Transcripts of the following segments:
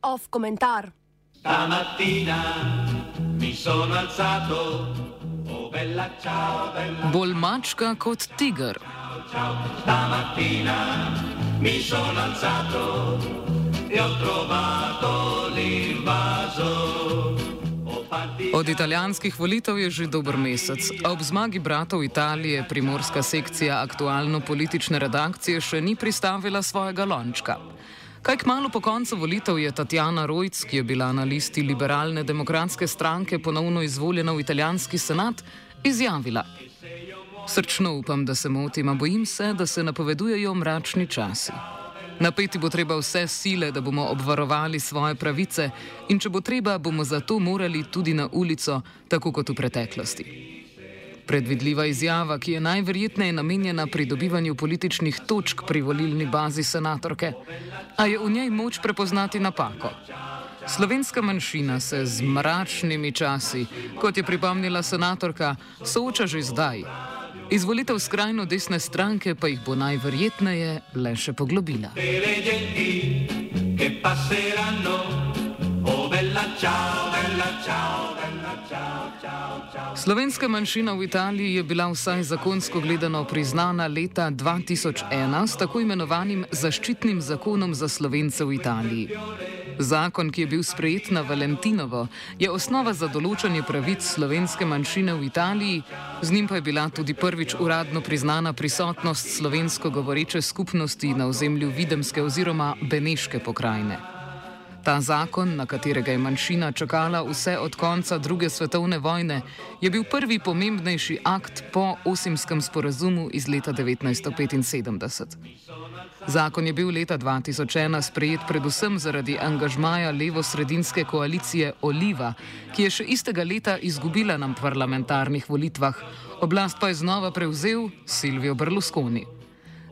Off komentar. Stamattina mi sono alzato, oh bella ciao, bella Bolj mačka kot tiger. ciao. Stamattina mi sono alzato e ho trovato l'invaso. Od italijanskih volitev je že dober mesec, a ob zmagi bratov Italije primorska sekcija aktualno-politične redakcije še ni pristavila svojega lončka. Kaj kmalo po koncu volitev je Tatjana Rojc, ki je bila na listi liberalne demokratske stranke ponovno izvoljena v italijanski senat, izjavila. Srčno upam, da se motim, a bojim se, da se napovedujejo mračni časi. Napeti bo treba vse sile, da bomo obvarovali svoje pravice, in če bo treba, bomo zato morali tudi na ulico, tako kot v preteklosti. Predvidljiva izjava, ki je najverjetneje namenjena pridobivanju političnih točk pri volilni bazi senatorke, a je v njej moč prepoznati napako. Slovenska manjšina se z mračnimi časi, kot je pripomnila senatorka, sooča že zdaj. Izvolitev skrajno desne stranke pa jih bo najverjetneje le še poglobila. Slovenska manjšina v Italiji je bila vsaj zakonsko gledano priznana leta 2001 s tako imenovanim zaščitnim zakonom za Slovence v Italiji. Zakon, ki je bil sprejet na Valentinovo, je osnova za določanje pravic slovenske manjšine v Italiji, z njim pa je bila tudi prvič uradno priznana prisotnost slovensko govoreče skupnosti na ozemlju Videmske oziroma Beneške pokrajine. Ta zakon, na katerega je manjšina čakala vse od konca druge svetovne vojne, je bil prvi pomembnejši akt po Osimskem sporazumu iz leta 1975. Zakon je bil leta 2001 sprejet predvsem zaradi angažmaja levo-sredinske koalicije Oliva, ki je še istega leta izgubila na parlamentarnih volitvah, oblast pa je znova prevzel Silvio Berlusconi.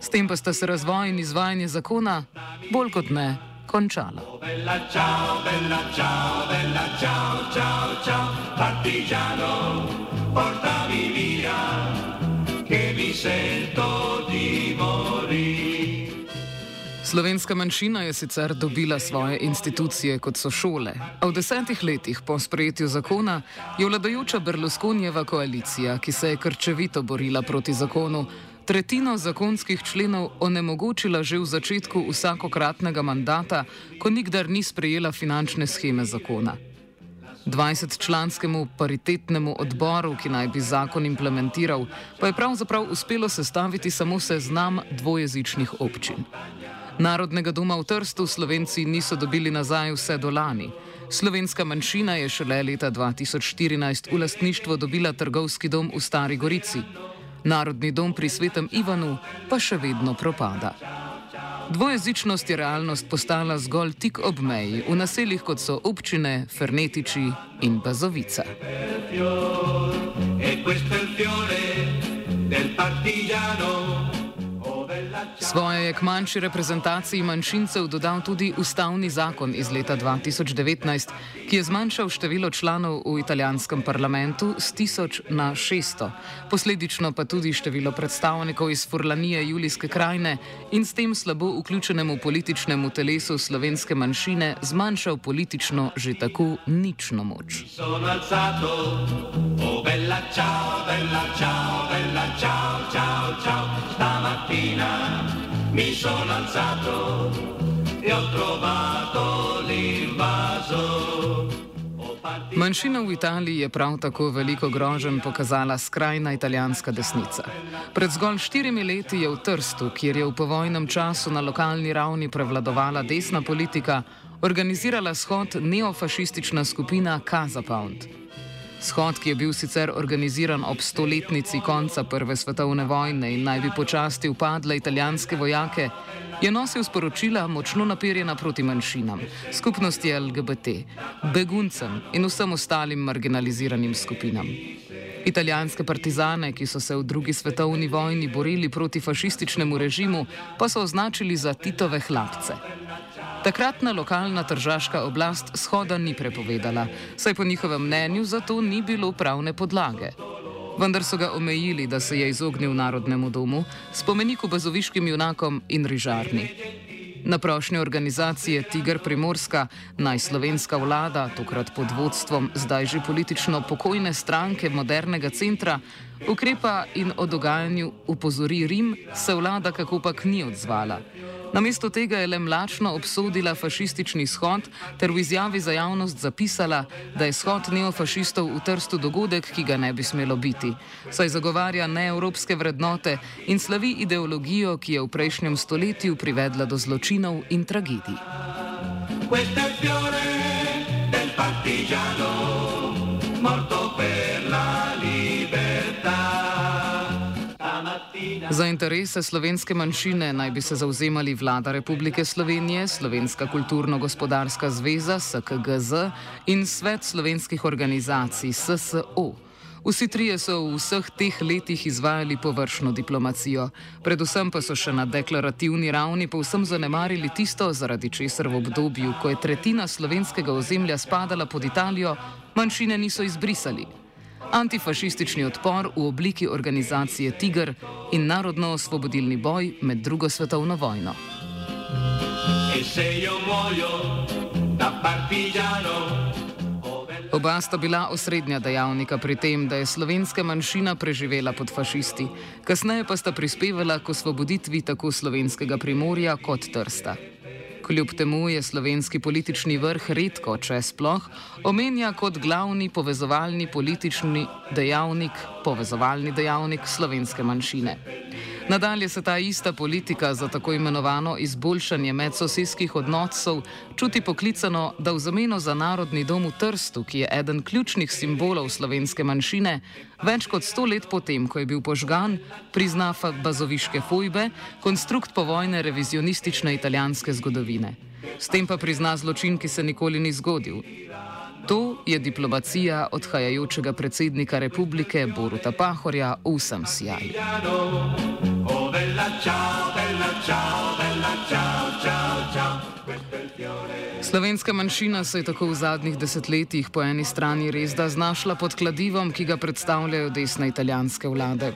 S tem pa sta se razvoj in izvajanje zakona bolj kot ne končala. Bella ciao, bella ciao, bella ciao, ciao, ciao, partigiano, portami via, che mi sento di morire. Slovenska manjšina je sicer dobila svoje institucije, kot so šole, a v desetih letih po sprejetju zakona je vladajoča Berlusconijeva koalicija, ki se je krčevito borila proti zakonu, tretjino zakonskih členov onemogočila že v začetku vsakokratnega mandata, ko nikdar ni sprejela finančne scheme zakona. 20-članskemu paritetnemu odboru, ki naj bi zakon implementiral, pa je pravzaprav uspelo sestaviti samo seznam dvojezičnih občin. Narodnega doma v Trstu Slovenci niso dobili nazaj vse do lani. Slovenska manjšina je šele leta 2014 v lastništvo dobila trgovski dom v Stari Gorici. Narodni dom pri Svetem Ivanu pa še vedno propada. Dvojezičnost je realnost postala zgolj tik ob meji v naseljih kot so občine Fernetiči in Bazovica. E questo è il fiore del partigiano. Svoje je k manjši reprezentaciji manjšincev dodal tudi ustavni zakon iz leta 2019, ki je zmanjšal število članov v italijanskem parlamentu z 1000 na 600, posledično pa tudi število predstavnikov iz Furlanije Julijske krajine in s tem slabo vključenemu političnemu telesu slovenske manjšine zmanjšal politično že tako nično moč. Oh bella ciao, bella ciao, bella ciao, ciao, ciao. Stamattina mi sono alzato e ho trovato l'invaso. Manjšina v Italiji je prav tako veliko groženj pokazala skrajna italijanska desnica. Pred zgolj štirimi leti je v Trstu, kjer je v povojnem času na lokalni ravni prevladovala desna politika, organizirala shod neofašistična skupina Kazapound. Shod, ki je bil sicer organiziran ob stoletnici konca Prve svetovne vojne in naj bi počasti upadle italijanske vojake, je nosil sporočila močno naperjena proti manjšinam, skupnosti LGBT, beguncem in vsem ostalim marginaliziranim skupinam. Italijanske partizane, ki so se v drugi svetovni vojni borili proti fašističnemu režimu, pa so označili za Titove hlapce. Takratna lokalna tržaška oblast shoda ni prepovedala, saj po njihovem mnenju za to ni bilo pravne podlage. vendar so ga omejili, da se je izognil narodnemu domu, spomeniku bazoviškim junakom in rižarni. Na prošnjo organizacije Tiger Primorska naj slovenska vlada, tokrat pod vodstvom zdaj že politično pokojne stranke modernega centra, ukrepa in o dogajanju upozori Rim, se vlada kako pak ni odzvala. Namesto tega je le mlačno obsodila fašistični shod ter v izjavi za javnost zapisala, da je shod neofašistov v Trstu dogodek, ki ga ne bi smelo biti, saj zagovarja neevropske vrednote in slavi ideologijo, ki je v prejšnjem stoletju privedla do zločinov in tragedij. Questo è il fiore del partigiano, morto per Za interese slovenske manjšine naj bi se zauzemali vlada Republike Slovenije, Slovenska kulturno-gospodarska zveza SKGZ in Svet slovenskih organizacij SSO. Vsi trije so v vseh teh letih izvajali površno diplomacijo, predvsem pa so še na deklarativni ravni povsem zanemarili tisto, zaradi česar v obdobju, ko je tretjina slovenskega ozemlja spadala pod Italijo, manjšine niso izbrisali antifašistični odpor v obliki organizacije Tiger in narodno-osvobodilni boj med drugo svetovno vojno. Oba sta bila osrednja dejavnika pri tem, da je slovenska manjšina preživela pod fašisti, kasneje pa sta prispevala k osvoboditvi tako slovenskega primorja kot Trsta. Kljub temu je slovenski politični vrh redko, če sploh, omenja kot glavni povezovalni politični dejavnik, povezovalni dejavnik slovenske manjšine. Nadalje se ta ista politika za tako imenovano izboljšanje medsosedskih odnosov čuti poklicano, da v zameno za narodni dom v Trstu, ki je eden ključnih simbolov slovenske manjšine, več kot sto let potem, ko je bil požgan, prizna bazoviške fojbe, konstrukt povojne revizionistične italijanske zgodovine. S tem pa prizna zločin, ki se nikoli ni zgodil. To je diplomacija odhajajočega predsednika republike Boruta Pahorja v vsem sjaju. Bella, ciao, bella, ciao, bella, ciao, ciao, ciao. Slovenska manjšina se je tako v zadnjih desetletjih po eni strani res da znašla pod kladivom, ki ga predstavljajo desne italijanske vlade.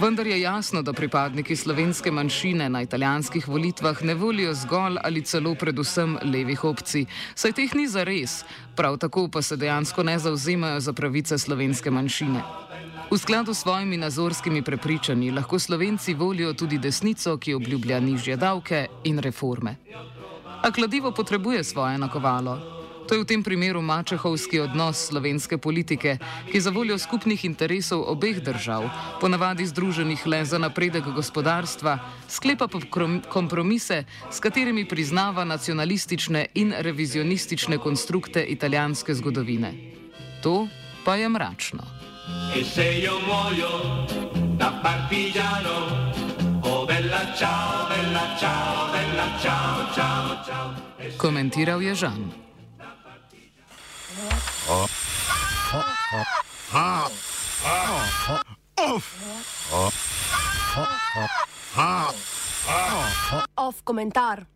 Vendar je jasno, da pripadniki slovenske manjšine na italijanskih volitvah ne volijo zgolj ali celo predvsem levih opcij, saj teh ni za res, prav tako pa se dejansko ne zauzemajo za pravice slovenske manjšine. V skladu s svojimi nazorskimi prepričanji lahko Slovenci volijo tudi desnico, ki obljublja nižje davke in reforme. A kladivo potrebuje svoje nakovalo. To je v tem primeru mačehovski odnos slovenske politike, ki za voljo skupnih interesov obeh držav, ponavadi združenih le za napredek gospodarstva, sklepa kompromise, s katerimi priznava nacionalistične in revizionistične konstrukte italijanske zgodovine. To pa je mračno. E se io muoio da partigiano, oh bella ciao, bella ciao, bella ciao, ciao, ciao. Je Žan. Off komentar.